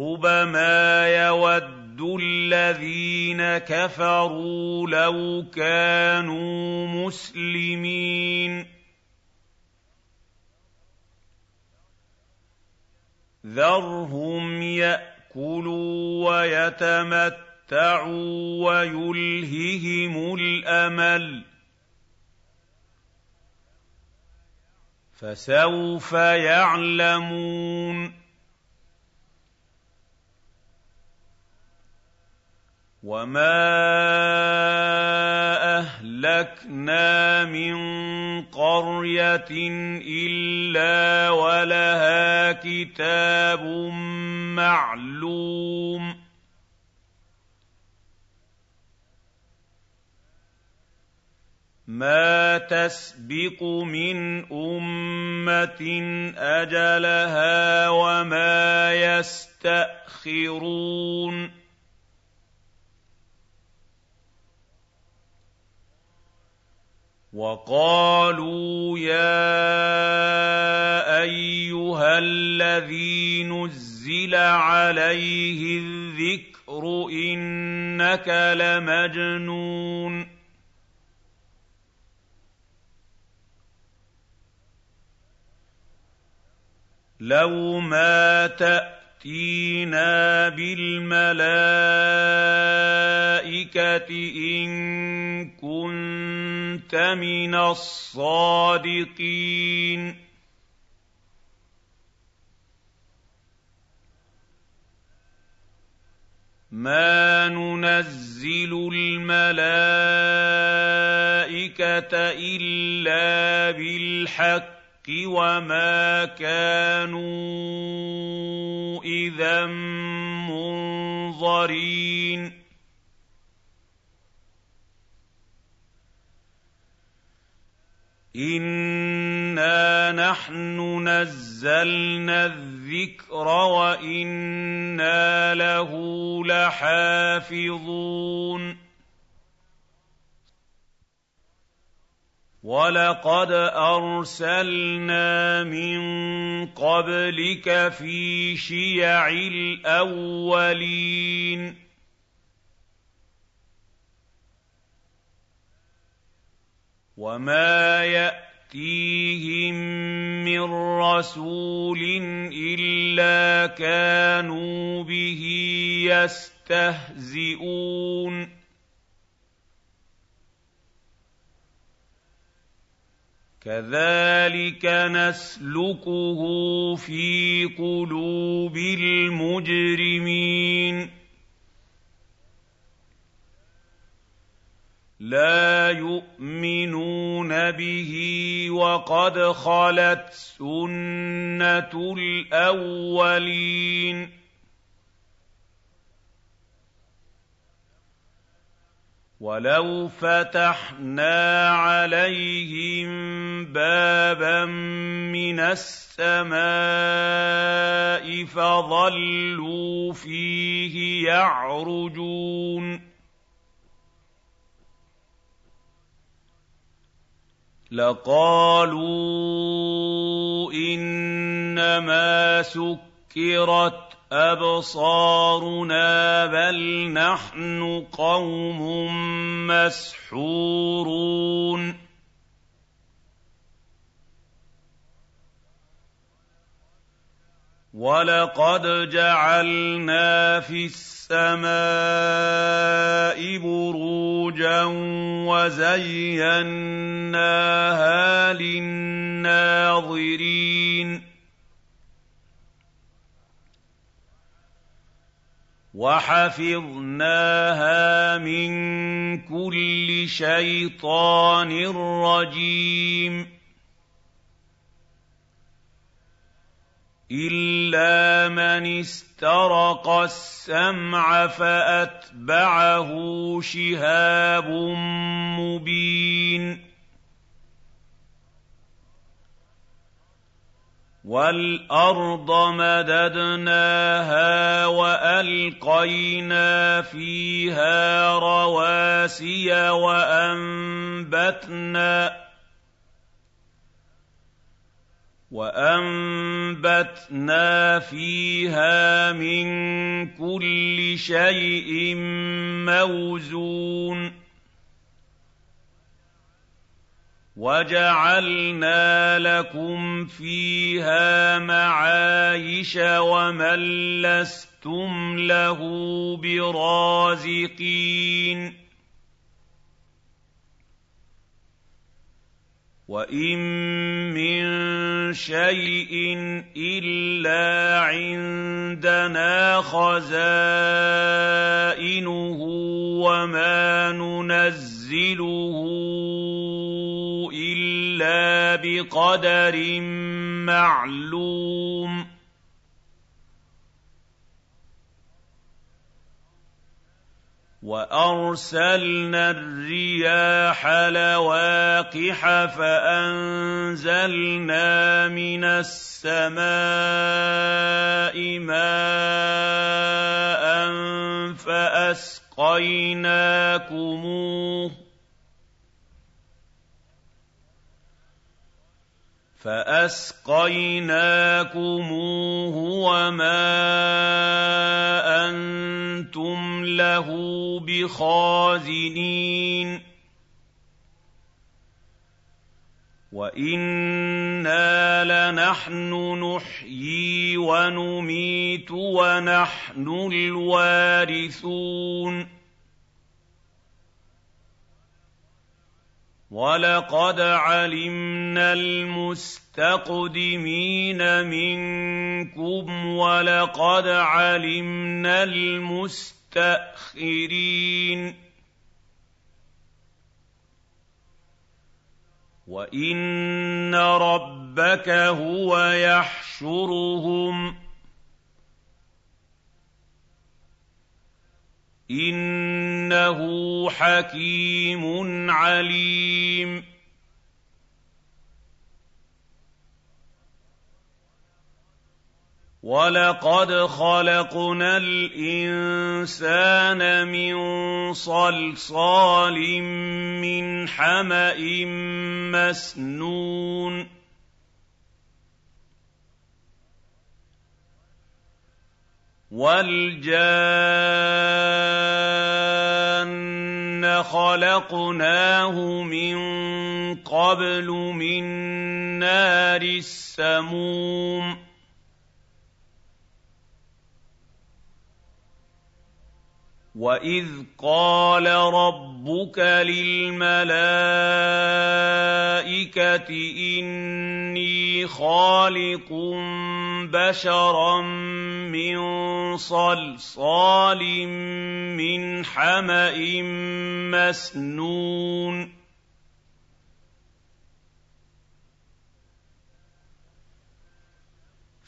ربما يود الذين كفروا لو كانوا مسلمين. ذرهم يأكلوا ويتمتعوا ويلههم الأمل. فسوف يعلمون. وَمَا أَهْلَكْنَا مِن قَرْيَةٍ إِلَّا وَلَهَا كِتَابٌ مَّعْلُومٌ مَا تَسْبِقُ مِنْ أُمَّةٍ أَجَلَهَا وَمَا يَسْتَأْخِرُونَ وَقَالُوا يَا أَيُّهَا الَّذِي نُزِّلَ عَلَيْهِ الذِّكْرُ إِنَّكَ لَمَجْنُونٌ. لَوْ مَا تَأْتِينَا بِالْمَلَائِكَةِ إِن كُنتَ مِنَ الصَّادِقِينَ مَا نُنَزِّلُ الْمَلَائِكَةَ إِلَّا بِالْحَقِّ وَمَا كَانُوا إِذًا مُّنظَرِينَ. إِنَّا نَحْنُ نَزَّلْنَا الذِّكْرَ وَإِنَّا لَهُ لَحَافِظُونَ. وَلَقَدْ أَرْسَلْنَا مِن قَبْلِكَ فِي شِيَعِ الْأَوَّلِينَ وَمَا يَأْتِيهِم مِّن رَّسُولٍ إِلَّا كَانُوا بِهِ يَسْتَهْزِئُونَ كَذَٰلِكَ نَسْلُكُهُ فِي قُلُوبِ الْمُجْرِمِينَ. لَا يُؤْمِنُونَ بِهِ وَقَدْ خَلَتْ سُنَّةُ الْأَوَّلِينَ. وَلَوْ فَتَحْنَا عَلَيْهِم بَابًا مِّنَ السَّمَاءِ فَظَلُّوا فِيهِ يَعْرُجُونَ لَقَالُوا إِنَّمَا سُكِّرَتْ أَبْصَارُنَا بَلْ نَحْنُ قَوْمٌ مَّسْحُورُونَ. وَلَقَدْ جَعَلْنَا فِي السَّمَاءِ بُرُوجًا وَزَيَّنَّاهَا لِلنَّاظِرِينَ. وَحَفِظْنَاهَا مِن كُلِّ شَيْطَانٍ رَّجِيمٍ. إِلَّا مَنِ اسْتَرَقَ السَّمْعَ فَأَتْبَعَهُ شِهَابٌ مُّبِينٌ. وَالْأَرْضَ مَدَدْنَاهَا وَأَلْقَيْنَا فِيهَا رَوَاسِيَ وَأَنبَتْنَا وَأَنبَتْنَا فِيهَا مِن كُلِّ شَيْءٍ مَّوْزُونٍ وَجَعَلْنَا لَكُمْ فِيهَا مَعَايِشَ وَمَن لَّسْتُمْ لَهُ بِرَازِقِينَ. وَإِن مِّن شَيْءٍ إِلَّا عِندَنَا خَزَائِنُهُ وَمَا نُنَزِّلُهُ بِقَدَرٍ مَّعْلُومٍ. وَأَرْسَلْنَا الرِّيَاحَ لَوَاقِحَ فَأَنزَلْنَا مِنَ السَّمَاءِ مَاءً فَأَسْقَيْنَاكُمُوهُ. فَأَسْقَيْنَاكُمُوهُ وَمَا أَنتُمْ لَهُ بِخَازِنِينَ. وَإِنَّا لَنَحْنُ نُحْيِي وَنُمِيتُ وَنَحْنُ الْوَارِثُونَ. وَلَقَدْ عَلِمْنَا الْمُسْتَقْدِمِينَ مِنكُمْ وَلَقَدْ عَلِمْنَا الْمُسْتَأْخِرِينَ وَإِنَّ رَبَّكَ هُوَ يَحْشُرُهُمْ ۚ إِنَّهُ حَكِيمٌ عَلِيمٌ. وَلَقَدْ خَلَقْنَا الْإِنسَانَ مِن صَلْصَالٍ مِّنْ حَمَإٍ مَّسْنُونٍ. وَالْجَانَّ خَلَقْنَاهُ مِن قَبْلُ مِن نَّارِ السَّمُومِ وَإِذْ قَالَ رَبُّكَ لِلْمَلَائِكَةِ إِنِّي خَالِقٌ بَشَرًا مِّن صَلْصَالٍ مِّنْ حَمَإٍ مَّسْنُونٍ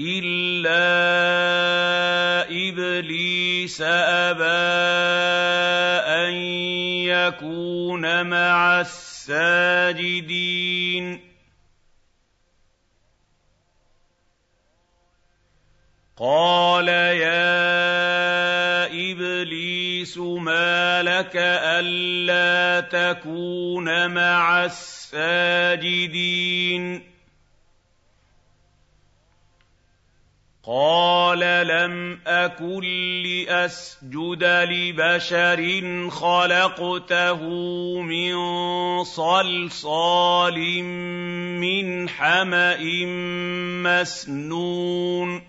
إِلَّا إِبْلِيسَ أَبَىٰ أَن يَكُونَ مَعَ السَّاجِدِينَ قَالَ يَا إِبْلِيسُ مَا لَكَ أَلَّا تَكُونَ مَعَ السَّاجِدِينَ قَالَ لَمْ أَكُن لِّأَسْجُدَ لِبَشَرٍ خَلَقْتَهُ مِن صَلْصَالٍ مِّنْ حَمَإٍ مَّسْنُونٍ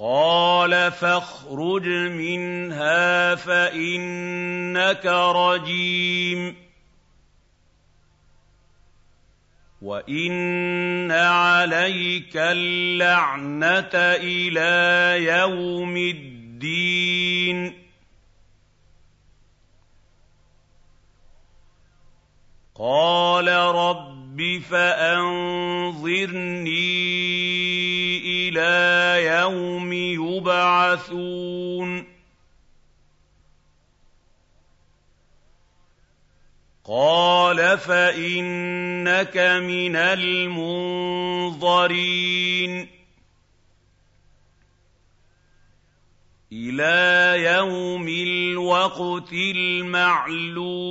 قَالَ فَاخْرُجْ مِنْهَا فَإِنَّكَ رَجِيمٌ وَإِنَّ عَلَيْكَ اللَّعْنَةَ إِلَىٰ يَوْمِ الدِّينِ قَالَ رَبِّ فَأَنظِرْنِي إِلَىٰ يَوْمِ يُبْعَثُونَ قَالَ فَإِنَّكَ مِنَ الْمُنظَرِينَ إِلَىٰ يَوْمِ الْوَقْتِ الْمَعْلُومِ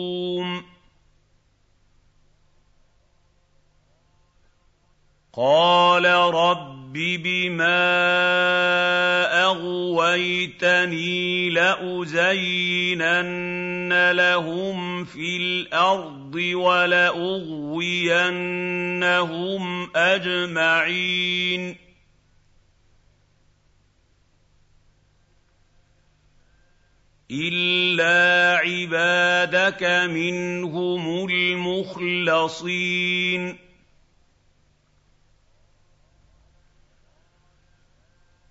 قَالَ رَبِّ بِمَا أَغْوَيْتَنِي لَأُزَيِّنَنَّ لَهُمْ فِي الْأَرْضِ وَلَأُغْوِيَنَّهُمْ أَجْمَعِينَ إِلَّا عِبَادَكَ مِنْهُمُ الْمُخْلَصِينَ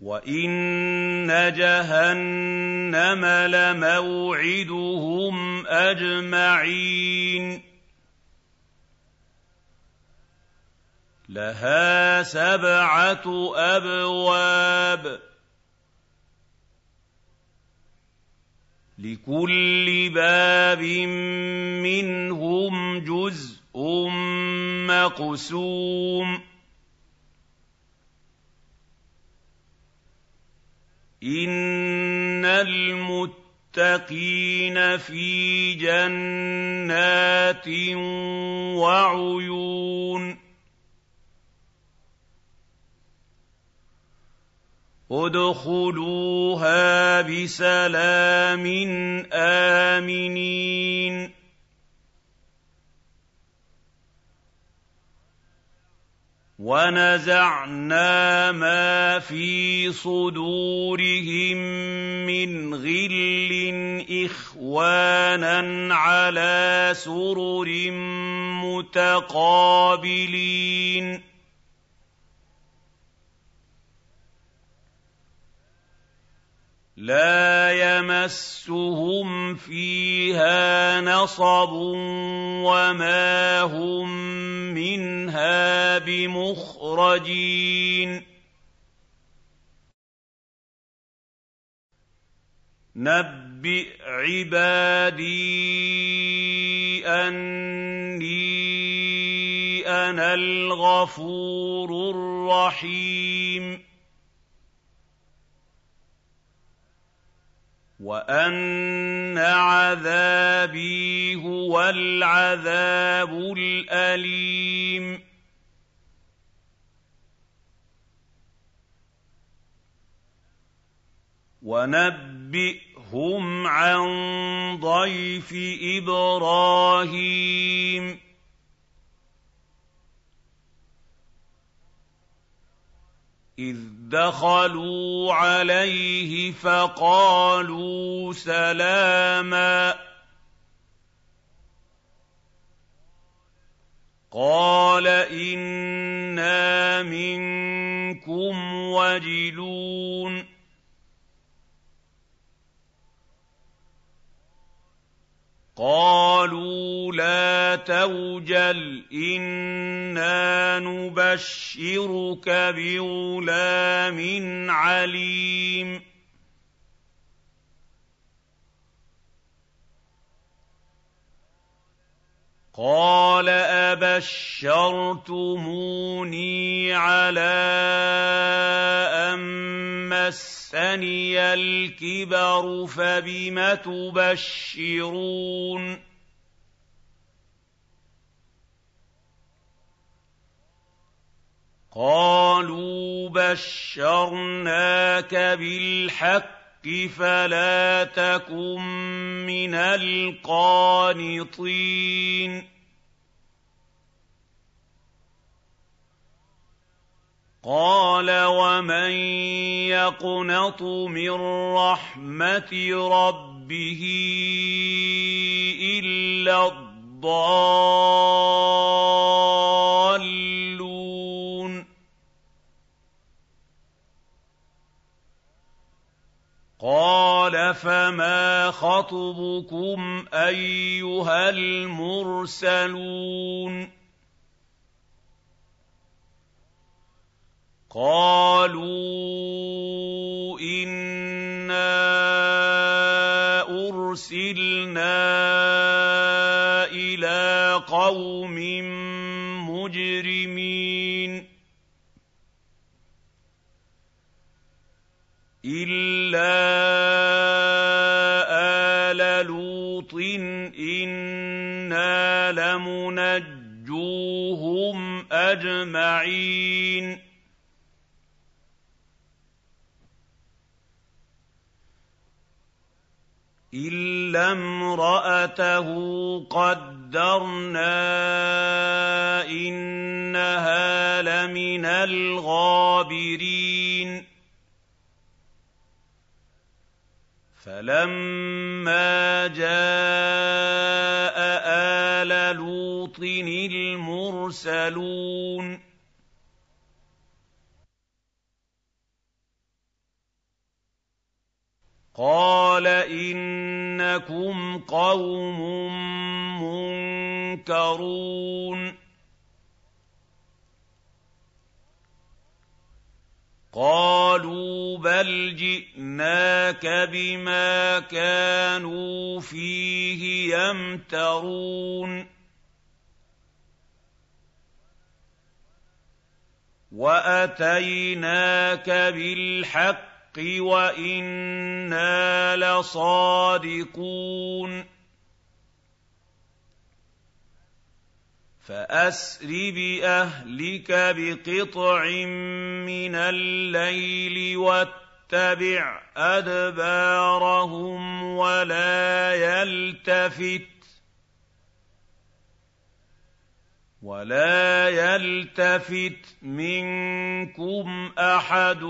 وَإِنَّ جَهَنَّمَ لَمَوْعِدُهُمْ أَجْمَعِينَ لَهَا سَبْعَةُ أَبْوَابٍ لِكُلِّ بَابٍ مِّنْهُمْ جُزْءٌ مَّقْسُومٌ إِنَّ الْمُتَّقِينَ فِي جَنَّاتٍ وَعُيُونٍ ادْخُلُوهَا بِسَلَامٍ آمِنِينَ وَنَزَعْنَا مَا فِي صُدُورِهِم مِّنْ غِلٍّ إِخْوَانًا عَلَىٰ سُرُرٍ مُّتَقَابِلِينَ. لَا يَمَسُّهُمْ فِيهَا نَصَبٌ وَمَا هُم مِّنْهَا بِمُخْرَجِينَ. نَبِّئْ عِبَادِي أَنِّي أَنَا الْغَفُورُ الرَّحِيمُ. وَأَنَّ عَذَابِي هُوَ الْعَذَابُ الْأَلِيمُ وَنَبِّئْهُمْ عَن ضَيْفِ إِبْرَاهِيمَ إِذْ دَخَلُوا عَلَيْهِ فَقَالُوا سَلَامًا. قَالَ إِنَّا مِنكُمْ وَجِلُونَ. قَالُوا لَا تَوْجَلْ إِنَّا نُبَشِّرُكَ بِغُلَامٍ عَلِيمٍ. قَالَ أَبَشَّرْتُمُونِي عَلَىٰ مسني الكبر فبم تبشرون قالوا بشرناك بالحق فلا تكن من القانطين. قال ومن يقنط من رحمة ربه إلا الضالون خطبكم أيها المرسلون. قالوا إنا أرسلنا إلى قوم مجرمين إلا ال لوط إنا لمنجوهم أجمعين. إِلَّا امْرَأَتَهُ قَدَّرْنَا ۙ إِنَّهَا لَمِنَ الْغَابِرِينَ. فَلَمَّا جَاءَ آلَ لُوطٍ الْمُرْسَلُونَ قَالَ إِنَّكُمْ قَوْمٌ مُّنكَرُونَ قَالُوا بَلْ جِئْنَاكَ بِمَا كَانُوا فِيهِ يَمْتَرُونَ. وَأَتَيْنَاكَ بِالْحَقِّ الْحَقِّ وَإِنَّا لَصَادِقُونَ. فَأَسْرِ بِأَهْلِكَ بِقِطْعٍ مِّنَ اللَّيْلِ وَاتَّبِعْ أَدْبَارَهُمْ وَلَا يَلْتَفِتْ ولا يلتفت منكم أحد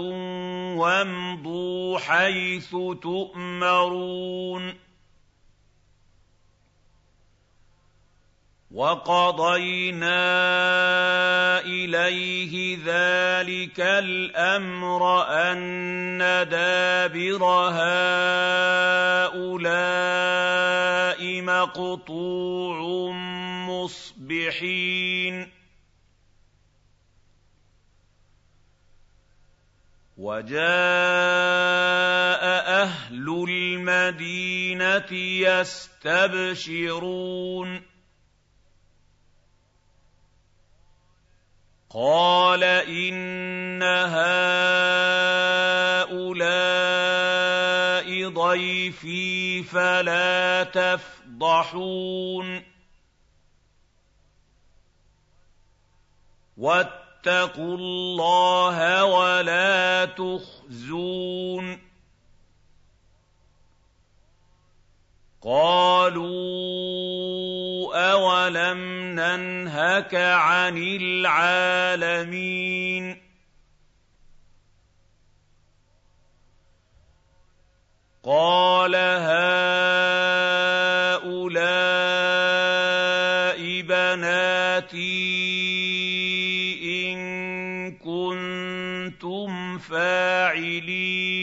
وامضوا حيث تؤمرون وقضينا إليه ذلك الأمر أن دابر هؤلاء مقطوع مصبحين. وجاء أهل المدينة يستبشرون. قال إن هؤلاء ضيفي فلا تفضحون. واتقوا الله ولا تخزون. قالوا أولم ننهك عن العالمين قال هؤلاء بناتي إن كنتم فاعلين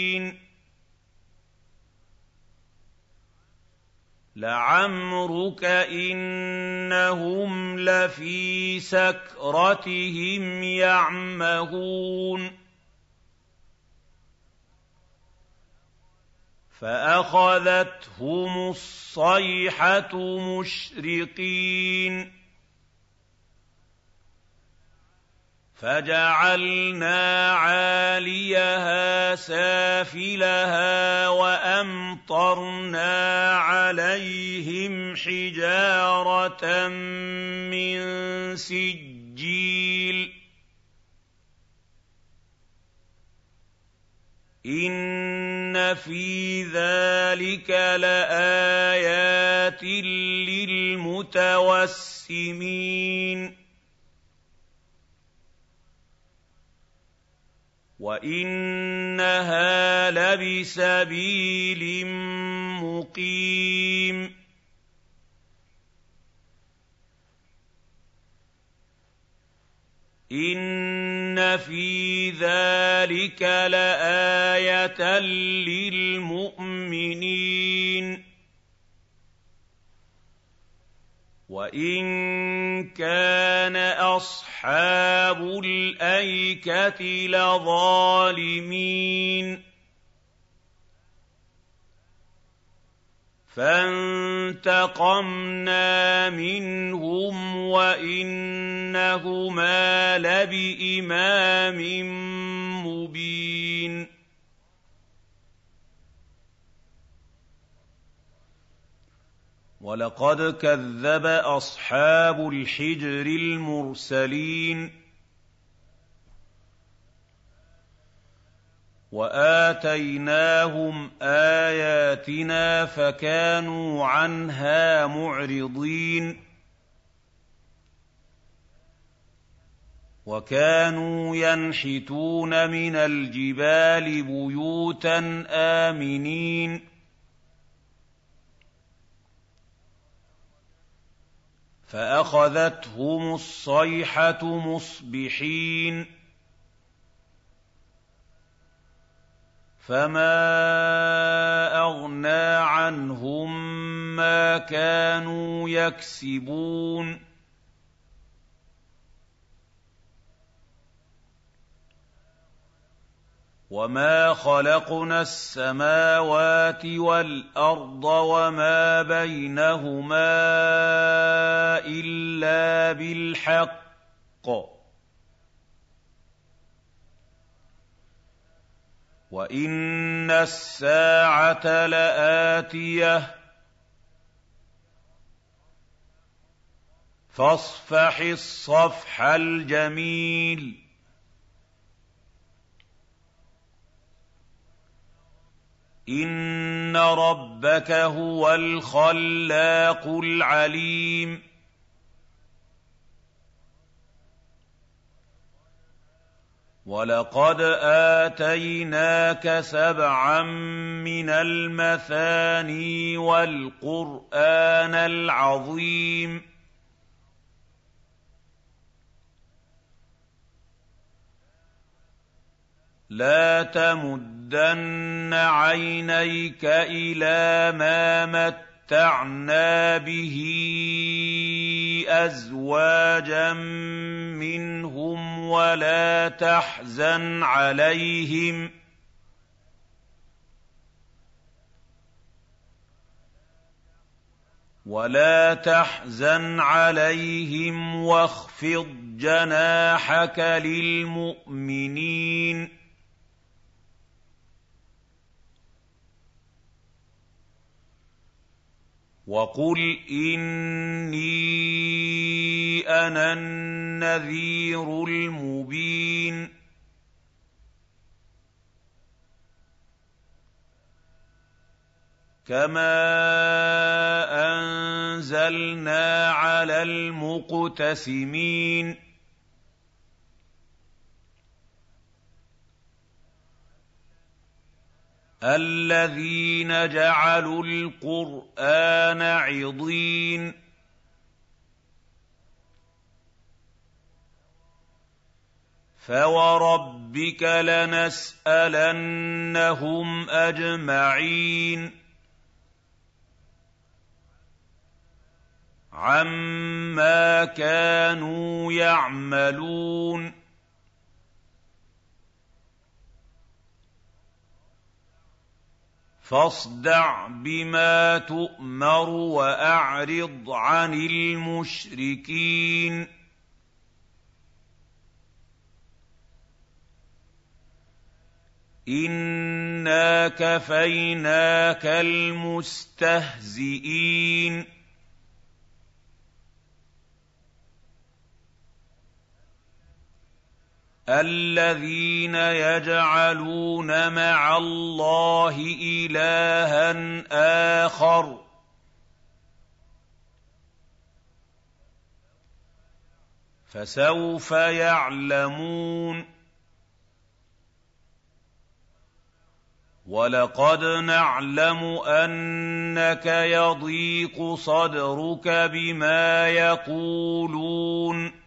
لعمرك إنهم لفي سكرتهم يعمهون. فأخذتهم الصيحة مشرقين. فَجَعَلْنَا عَالِيَهَا سَافِلَهَا وَأَمْطَرْنَا عَلَيْهِمْ حِجَارَةً مِّن سِجِّيلٍ. إِنَّ فِي ذَٰلِكَ لَآيَاتٍ لِّلْمُتَوَسِّمِينَ. وَإِنَّهَا لَبِسَبِيلٍ مُّقِيمٍ إِنَّ فِي ذَٰلِكَ لَآيَةً لِّلْمُؤْمِنِينَ وَإِن كَانَ أَصْحَابُ الْأَيْكَةِ لَظَالِمِينَ فَانتَقَمْنَا مِنْهُمْ وَإِنَّهُمَا لَبِإِمَامٍ مُّبِينٍ وَلَقَدْ كَذَّبَ أَصْحَابُ الْحِجْرِ الْمُرْسَلِينَ وَآتَيْنَاهُمْ آيَاتِنَا فَكَانُوا عَنْهَا مُعْرِضِينَ وَكَانُوا يَنْحِتُونَ مِنَ الْجِبَالِ بُيُوتًا آمِنِينَ فَأَخَذَتْهُمُ الصَّيْحَةُ مُصْبِحِينَ. فَمَا أَغْنَىٰ عَنْهُم مَّا كَانُوا يَكْسِبُونَ. وَمَا خَلَقْنَا السَّمَاوَاتِ وَالْأَرْضَ وَمَا بَيْنَهُمَا إِلَّا بِالْحَقِّ وَإِنَّ السَّاعَةَ لَآتِيَةٌ فَاصْفَحِ الصَّفْحَ الْجَمِيلَ إِنَّ رَبَّكَ هُوَ الْخَلَّاقُ الْعَلِيمُ وَلَقَدْ آتَيْنَاكَ سَبْعًا مِّنَ الْمَثَانِي وَالْقُرْآنَ الْعَظِيمَ لَا تَمُدَّنَّ عَيْنَيْكَ إِلَىٰ مَا مَتَّعْنَا بِهِ أَزْوَاجًا مِّنْهُمْ وَلَا تَحْزَنْ عَلَيْهِمْ ۖ وَلَا تَحْزَنْ عَلَيْهِمْ وَاخْفِضْ جَنَاحَكَ لِلْمُؤْمِنِينَ وَقُلْ إِنِّي أَنَا النَّذِيرُ الْمُبِينُ كَمَا أَنزَلْنَا عَلَى الْمُقْتَسِمِينَ الَّذِينَ جَعَلُوا الْقُرْآنَ عِضِينَ. فَوَرَبِّكَ لَنَسْأَلَنَّهُمْ أَجْمَعِينَ. عَمَّا كَانُوا يَعْمَلُونَ. فاصدع بما تؤمر وأعرض عن المشركين. إنا كفيناك المستهزئين. الَّذِينَ يَجْعَلُونَ مَعَ اللَّهِ إِلَٰهًا آخَرَ. فَسَوْفَ يَعْلَمُونَ. وَلَقَدْ نَعْلَمُ أَنَّكَ يَضِيقُ صَدْرُكَ بِمَا يَقُولُونَ.